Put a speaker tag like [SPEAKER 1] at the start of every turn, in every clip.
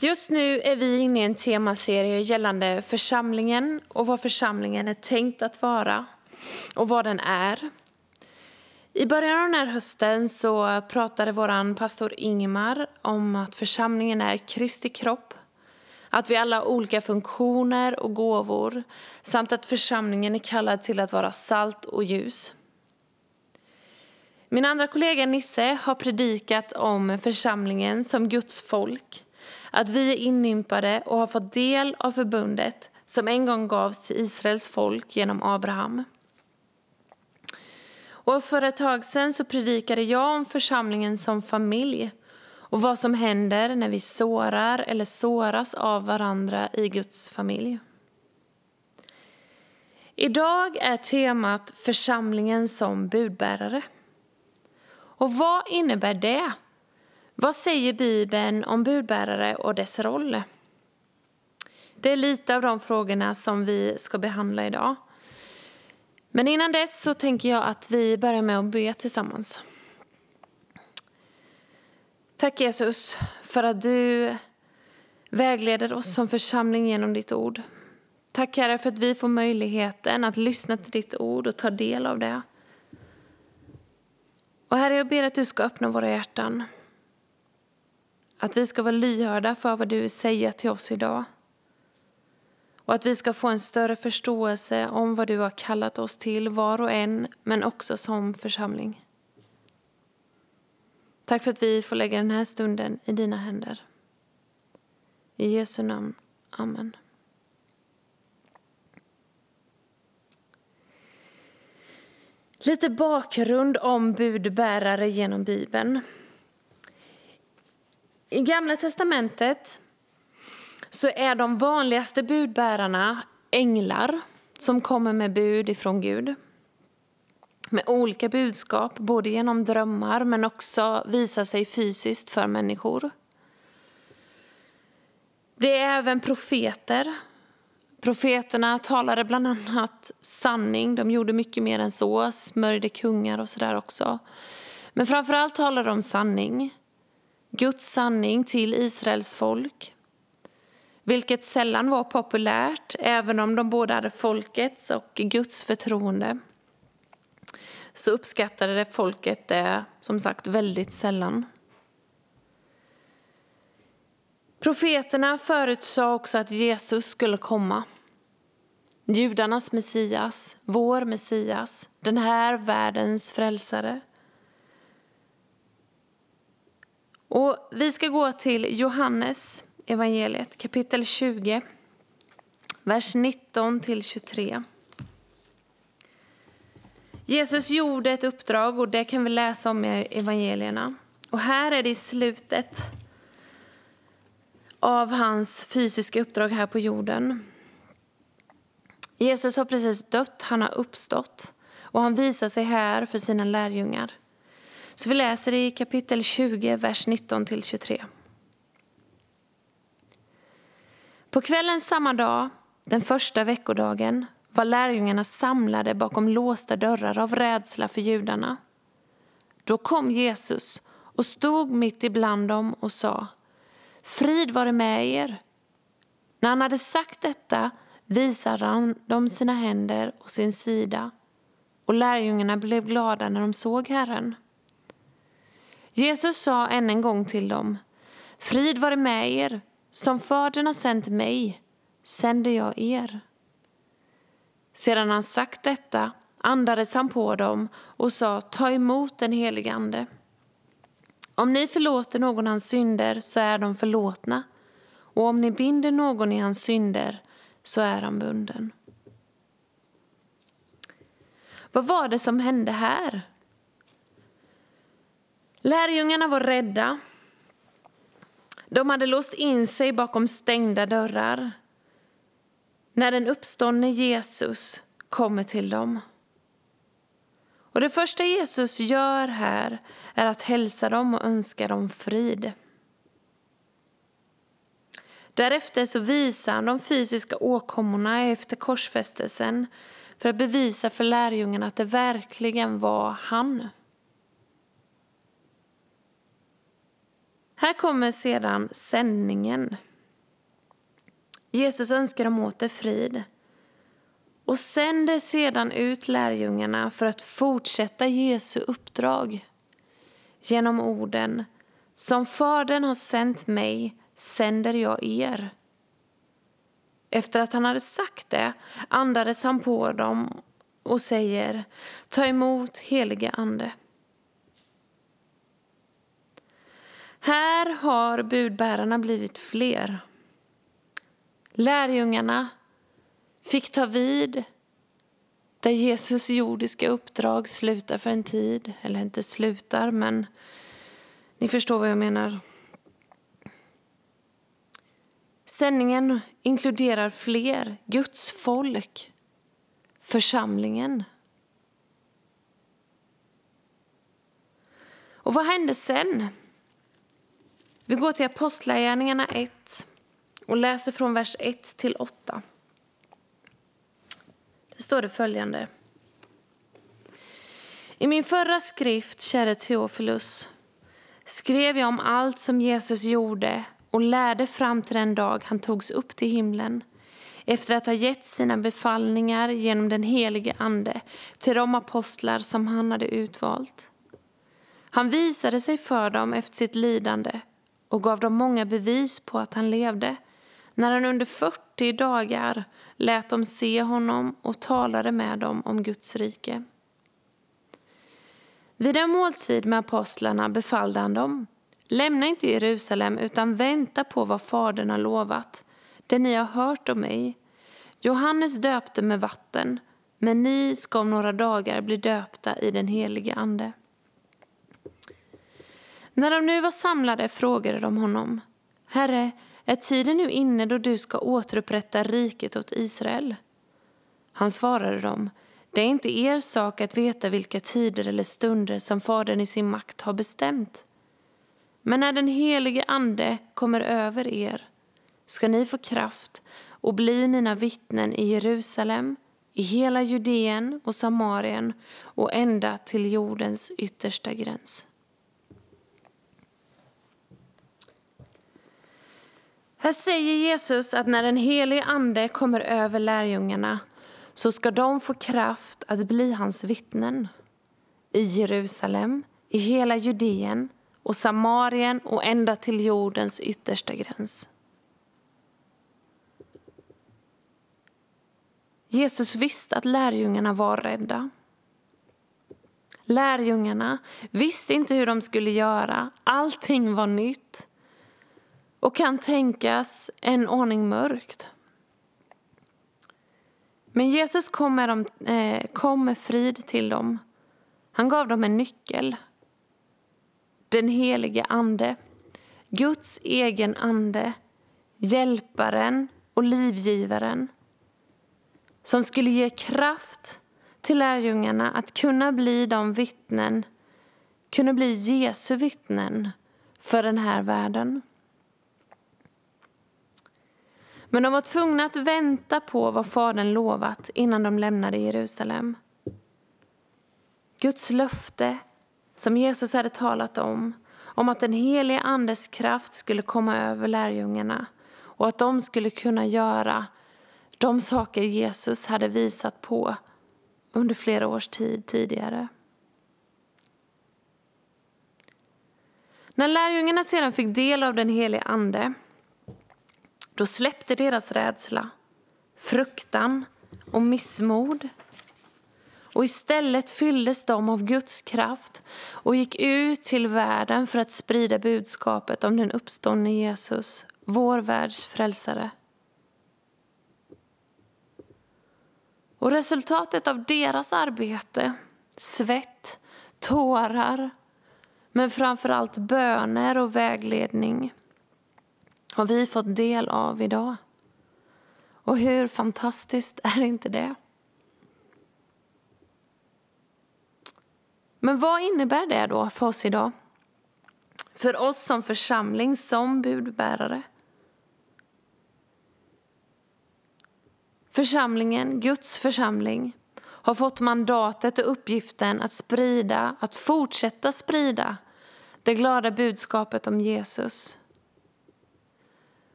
[SPEAKER 1] Just nu är vi inne i en temaserie gällande församlingen och vad församlingen är tänkt att vara och vad den är. I början av den här hösten så pratade vår pastor Ingemar om att församlingen är Kristi kropp, att vi alla har olika funktioner och gåvor samt att församlingen är kallad till att vara salt och ljus. Min andra kollega Nisse har predikat om församlingen som Guds folk att vi är inympade och har fått del av förbundet som en gång gavs till Israels folk genom Abraham. Och för ett tag sedan så predikade jag om församlingen som familj och vad som händer när vi sårar eller såras av varandra i Guds familj. Idag är temat församlingen som budbärare. Och vad innebär det? Vad säger Bibeln om budbärare och dess roll? Det är lite av de frågorna som vi ska behandla idag. Men innan dess så tänker jag att vi börjar med att be tillsammans. Tack Jesus för att du vägleder oss som församling genom ditt ord. Tack Herre för att vi får möjligheten att lyssna till ditt ord och ta del av det. Och Herre, jag ber att du ska öppna våra hjärtan att vi ska vara lyhörda för vad du vill säga till oss idag. Och att vi ska få en större förståelse om vad du har kallat oss till, var och en, men också som församling. Tack för att vi får lägga den här stunden i dina händer. I Jesu namn. Amen. Lite bakgrund om budbärare genom Bibeln. I Gamla testamentet så är de vanligaste budbärarna änglar som kommer med bud ifrån Gud. Med olika budskap, både genom drömmar men också visar sig fysiskt för människor. Det är även profeter. Profeterna talade bland annat sanning. De gjorde mycket mer än så, smörjde kungar och sådär också. Men framförallt talade de sanning. Guds sanning till Israels folk. Vilket sällan var populärt, även om de både hade folkets och Guds förtroende. Så uppskattade folket det som sagt väldigt sällan. Profeterna förutsade också att Jesus skulle komma. Judarnas Messias, vår Messias, den här världens frälsare. Och vi ska gå till Johannes evangeliet kapitel 20, vers 19 till 23. Jesus gjorde ett uppdrag och det kan vi läsa om i evangelierna. Och här är det i slutet av hans fysiska uppdrag här på jorden. Jesus har precis dött, han har uppstått och han visar sig här för sina lärjungar. Så vi läser i kapitel 20, vers 19-23. På kvällen samma dag, den första veckodagen, var lärjungarna samlade bakom låsta dörrar av rädsla för judarna. Då kom Jesus och stod mitt ibland dem och sa Frid vare med er. När han hade sagt detta visade han dem sina händer och sin sida och lärjungarna blev glada när de såg Herren. Jesus sa än en gång till dem, frid vare med er, som Fadern har sänt mig, sänder jag er. Sedan han sagt detta andades han på dem och sa, ta emot den helige Ande. Om ni förlåter någon hans synder så är de förlåtna, och om ni binder någon i hans synder så är han bunden. Vad var det som hände här? Lärjungarna var rädda. De hade låst in sig bakom stängda dörrar när den uppståndne Jesus kommer till dem. Och Det första Jesus gör här är att hälsa dem och önska dem frid. Därefter så visar han de fysiska åkommorna efter korsfästelsen för att bevisa för lärjungarna att det verkligen var han. Här kommer sedan sändningen. Jesus önskar dem åter frid och sänder sedan ut lärjungarna för att fortsätta Jesu uppdrag genom orden Som Fadern har sänt mig sänder jag er. Efter att han hade sagt det andades han på dem och säger Ta emot helige Ande. Här har budbärarna blivit fler. Lärjungarna fick ta vid där Jesus jordiska uppdrag slutar för en tid. Eller inte slutar, men ni förstår vad jag menar. Sändningen inkluderar fler, Guds folk, församlingen. Och vad hände sen? Vi går till Apostlagärningarna 1 och läser från vers 1 till 8. Det står det följande. I min förra skrift, käre Teofilus, skrev jag om allt som Jesus gjorde och lärde fram till den dag han togs upp till himlen efter att ha gett sina befallningar genom den helige Ande till de apostlar som han hade utvalt. Han visade sig för dem efter sitt lidande och gav dem många bevis på att han levde när han under 40 dagar lät dem se honom och talade med dem om Guds rike. Vid en måltid med apostlarna befallde han dem Lämna inte Jerusalem utan vänta på vad Fadern har lovat, det ni har hört om mig. Johannes döpte med vatten, men ni ska om några dagar bli döpta i den helige Ande. När de nu var samlade frågade de honom, Herre, är tiden nu inne då du ska återupprätta riket åt Israel? Han svarade dem, det är inte er sak att veta vilka tider eller stunder som Fadern i sin makt har bestämt. Men när den helige Ande kommer över er ska ni få kraft och bli mina vittnen i Jerusalem, i hela Judeen och Samarien och ända till jordens yttersta gräns. Här säger Jesus att när den helige Ande kommer över lärjungarna så ska de få kraft att bli hans vittnen i Jerusalem, i hela Judeen och Samarien och ända till jordens yttersta gräns. Jesus visste att lärjungarna var rädda. Lärjungarna visste inte hur de skulle göra. Allting var nytt och kan tänkas en ordning mörkt. Men Jesus kom med, dem, eh, kom med frid till dem. Han gav dem en nyckel. Den helige Ande. Guds egen ande. Hjälparen och livgivaren. Som skulle ge kraft till lärjungarna att kunna bli de vittnen, kunna bli Jesu vittnen för den här världen. Men de var tvungna att vänta på vad Fadern lovat innan de lämnade Jerusalem. Guds löfte, som Jesus hade talat om, om att den helige Andes kraft skulle komma över lärjungarna och att de skulle kunna göra de saker Jesus hade visat på under flera års tid tidigare. När lärjungarna sedan fick del av den helige Ande då släppte deras rädsla, fruktan och missmod. Och istället fylldes de av Guds kraft och gick ut till världen för att sprida budskapet om den uppståndne Jesus, vår världs frälsare. Och resultatet av deras arbete, svett, tårar men framför allt böner och vägledning har vi fått del av idag. Och hur fantastiskt är inte det? Men vad innebär det då för oss idag? För oss som församling, som budbärare? Församlingen, Guds församling, har fått mandatet och uppgiften att sprida, att fortsätta sprida det glada budskapet om Jesus.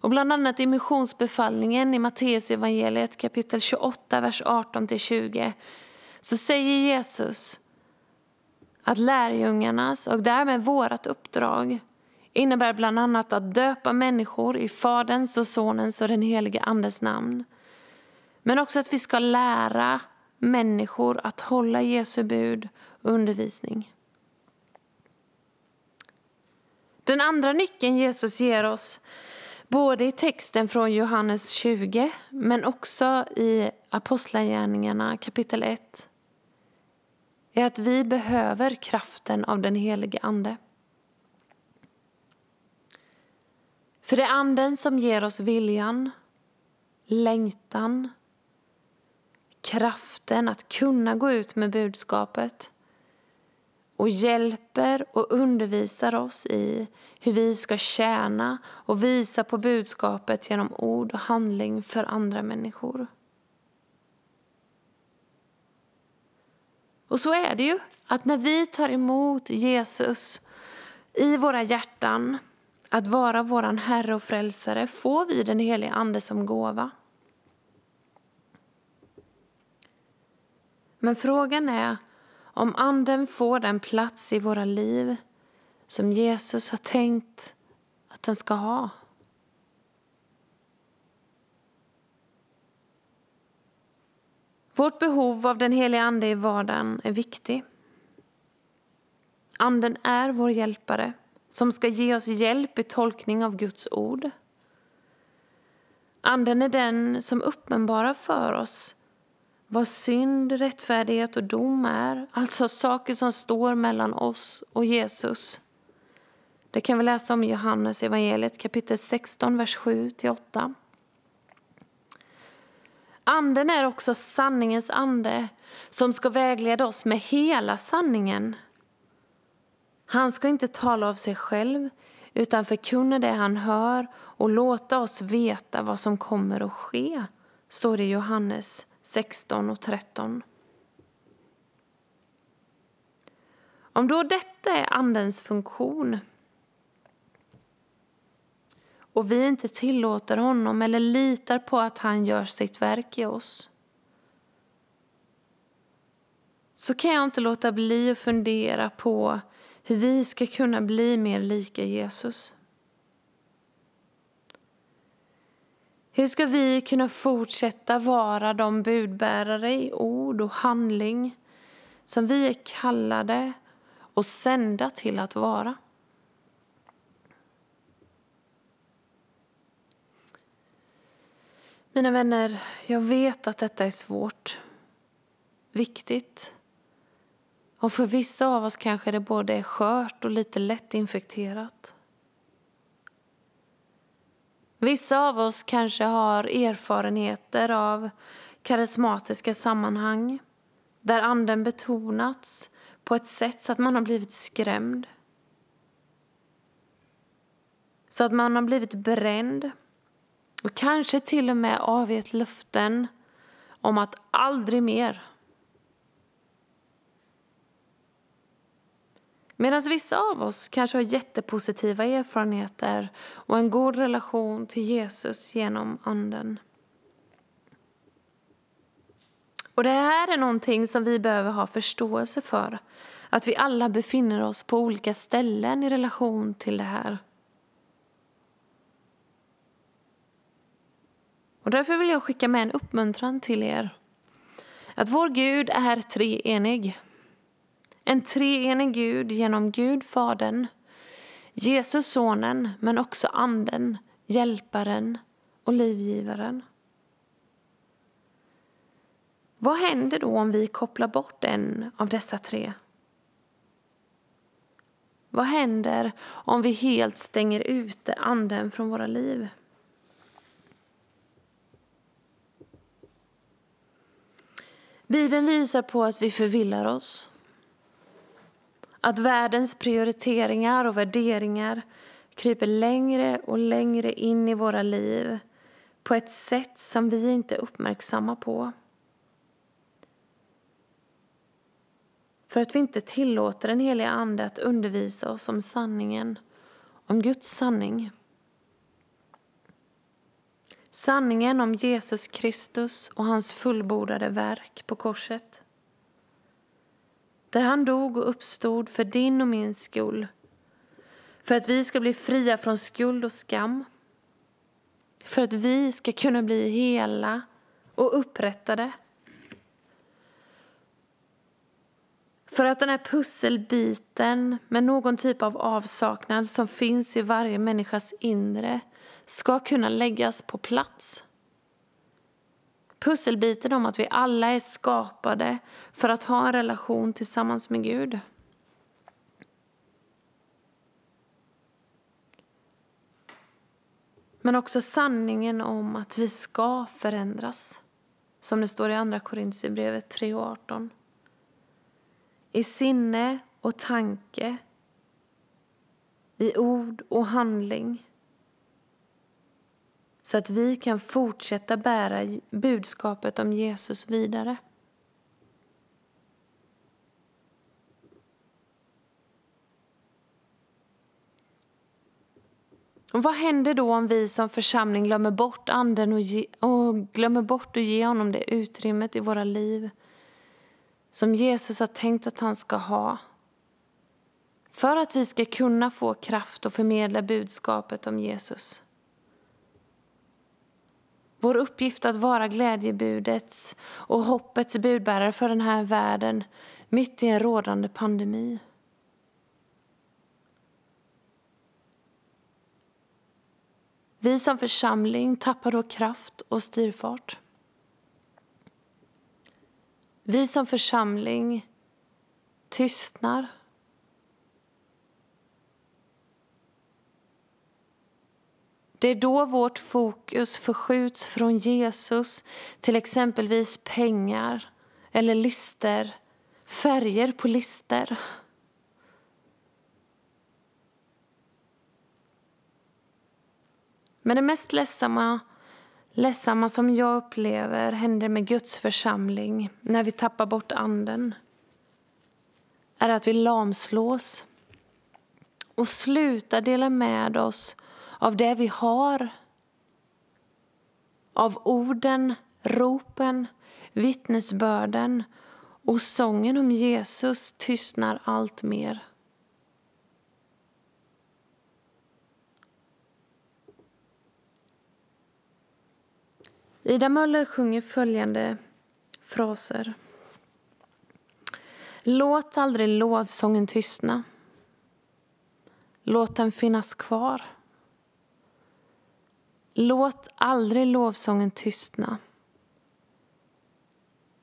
[SPEAKER 1] Och bland annat i missionsbefallningen i Matteus evangeliet kapitel 28, vers 18-20 så säger Jesus att lärjungarnas och därmed vårt uppdrag innebär bland annat att döpa människor i Faderns och Sonens och den helige Andes namn. Men också att vi ska lära människor att hålla Jesu bud och undervisning. Den andra nyckeln Jesus ger oss, både i texten från Johannes 20 men också i Apostlagärningarna kapitel 1, är att vi behöver kraften av den helige Ande. För det är Anden som ger oss viljan, längtan, kraften att kunna gå ut med budskapet och hjälper och undervisar oss i hur vi ska tjäna och visa på budskapet genom ord och handling för andra människor. Och så är det ju, att när vi tar emot Jesus i våra hjärtan, att vara vår Herre och Frälsare, får vi den helige Ande som gåva. Men frågan är om Anden får den plats i våra liv som Jesus har tänkt att den ska ha. Vårt behov av den heliga Ande i vardagen är viktig. Anden är vår hjälpare som ska ge oss hjälp i tolkning av Guds ord. Anden är den som uppenbarar för oss vad synd, rättfärdighet och dom är. Alltså saker som står mellan oss och Jesus. Det kan vi läsa om i Johannes evangeliet kapitel 16, vers 7-8. Anden är också sanningens ande som ska vägleda oss med hela sanningen. Han ska inte tala av sig själv utan förkunna det han hör och låta oss veta vad som kommer att ske, står det i Johannes 16 och 13. Om då detta är Andens funktion och vi inte tillåter honom eller litar på att han gör sitt verk i oss så kan jag inte låta bli att fundera på hur vi ska kunna bli mer lika Jesus. Hur ska vi kunna fortsätta vara de budbärare i ord och handling som vi är kallade och sända till att vara? Mina vänner, jag vet att detta är svårt, viktigt. Och för vissa av oss kanske det både är skört och lite lätt infekterat. Vissa av oss kanske har erfarenheter av karismatiska sammanhang där anden betonats på ett sätt så att man har blivit skrämd. Så att man har blivit bränd och kanske till och med avgett löften om att aldrig mer Medan vissa av oss kanske har jättepositiva erfarenheter och en god relation till Jesus genom Anden. Och Det här är någonting som vi behöver ha förståelse för. Att vi alla befinner oss på olika ställen i relation till det här. Och Därför vill jag skicka med en uppmuntran till er. Att vår Gud är treenig. En treenig Gud genom Gud Fadern, Jesus Sonen, men också Anden, Hjälparen och Livgivaren. Vad händer då om vi kopplar bort en av dessa tre? Vad händer om vi helt stänger ute Anden från våra liv? Bibeln visar på att vi förvillar oss att världens prioriteringar och värderingar kryper längre och längre in i våra liv på ett sätt som vi inte är uppmärksamma på. för att vi inte tillåter den heliga Ande att undervisa oss om sanningen, om Guds sanning. Sanningen om Jesus Kristus och hans fullbordade verk på korset. Där han dog och uppstod för din och min skull. För att vi ska bli fria från skuld och skam. För att vi ska kunna bli hela och upprättade. För att den här pusselbiten med någon typ av avsaknad som finns i varje människas inre ska kunna läggas på plats. Pusselbiten om att vi alla är skapade för att ha en relation tillsammans med Gud. Men också sanningen om att vi ska förändras. Som det står i Andra Korintierbrevet 3.18. I sinne och tanke, i ord och handling så att vi kan fortsätta bära budskapet om Jesus vidare. Och vad händer då om vi som församling glömmer bort Anden och, ge, och glömmer bort att ge honom det utrymmet i våra liv som Jesus har tänkt att han ska ha för att vi ska kunna få kraft att förmedla budskapet om Jesus? Vår uppgift att vara glädjebudets och hoppets budbärare för den här världen mitt i en rådande pandemi. Vi som församling tappar då kraft och styrfart. Vi som församling tystnar Det är då vårt fokus förskjuts från Jesus till exempelvis pengar eller lister, färger på lister. Men det mest ledsamma, ledsamma som jag upplever händer med Guds församling när vi tappar bort anden är att vi lamslås och slutar dela med oss av det vi har. Av orden, ropen, vittnesbörden och sången om Jesus tystnar allt mer. Ida Möller sjunger följande fraser. Låt aldrig lovsången tystna. Låt den finnas kvar. Låt aldrig lovsången tystna.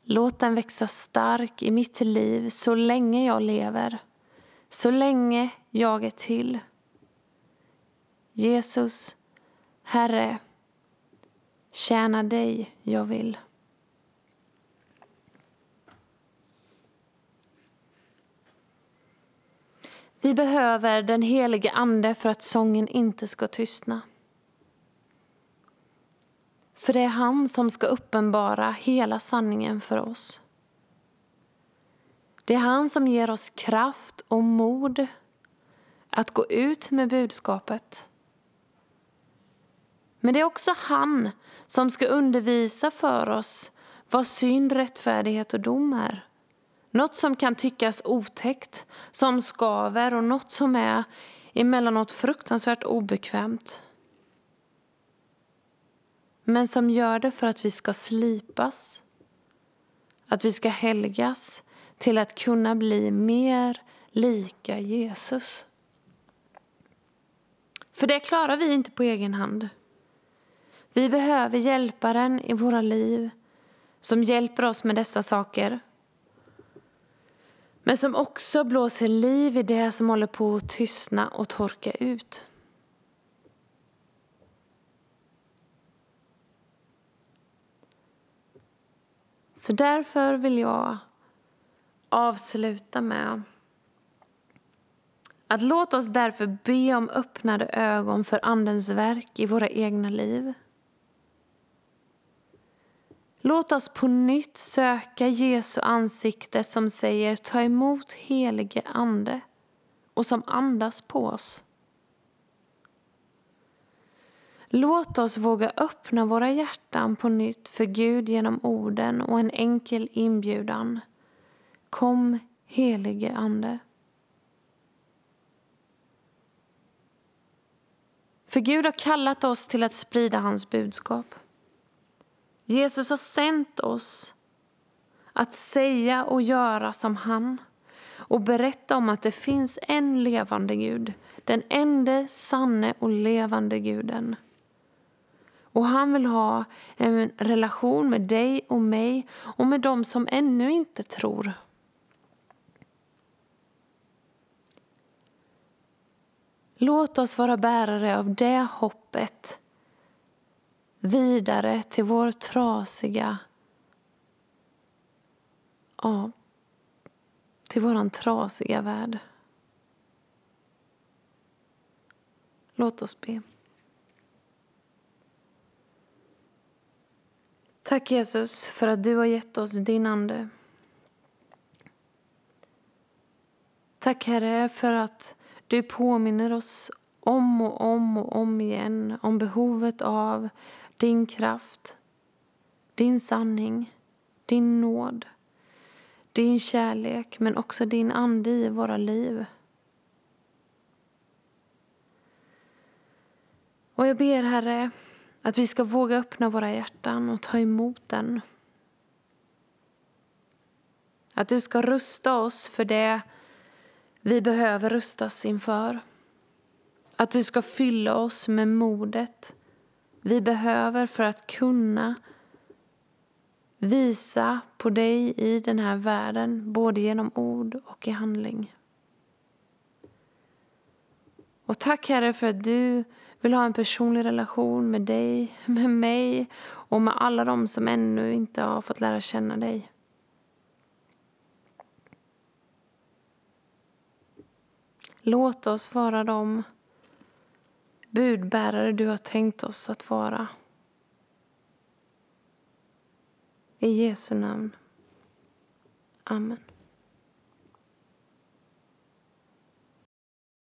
[SPEAKER 1] Låt den växa stark i mitt liv så länge jag lever, så länge jag är till. Jesus, Herre, tjäna dig jag vill. Vi behöver den helige Ande för att sången inte ska tystna. För det är han som ska uppenbara hela sanningen för oss. Det är han som ger oss kraft och mod att gå ut med budskapet. Men det är också han som ska undervisa för oss vad synd, rättfärdighet och dom är. Något som kan tyckas otäckt, som skaver och något som är emellanåt fruktansvärt obekvämt men som gör det för att vi ska slipas, att vi ska helgas till att kunna bli mer lika Jesus. För det klarar vi inte på egen hand. Vi behöver hjälparen i våra liv som hjälper oss med dessa saker men som också blåser liv i det som håller på att tystna och torka ut. Så därför vill jag avsluta med att låt oss därför be om öppnade ögon för Andens verk i våra egna liv. Låt oss på nytt söka Jesu ansikte som säger ta emot helige Ande och som andas på oss. Låt oss våga öppna våra hjärtan på nytt för Gud genom orden och en enkel inbjudan. Kom, helige Ande. För Gud har kallat oss till att sprida hans budskap. Jesus har sänt oss att säga och göra som han och berätta om att det finns en levande Gud, den enda sanne och levande guden. Och han vill ha en relation med dig och mig och med dem som ännu inte tror. Låt oss vara bärare av det hoppet vidare till vår trasiga ja, till våran trasiga värld. Låt oss be. Tack Jesus för att du har gett oss din Ande. Tack Herre för att du påminner oss om och om och om igen om behovet av din kraft, din sanning, din nåd, din kärlek men också din ande i våra liv. Och jag ber Herre att vi ska våga öppna våra hjärtan och ta emot den. Att du ska rusta oss för det vi behöver rustas inför. Att du ska fylla oss med modet vi behöver för att kunna visa på dig i den här världen, både genom ord och i handling. Och tack Herre för att du vill ha en personlig relation med dig, med mig och med alla de som ännu inte har fått lära känna dig. Låt oss vara de budbärare du har tänkt oss att vara. I Jesu namn. Amen.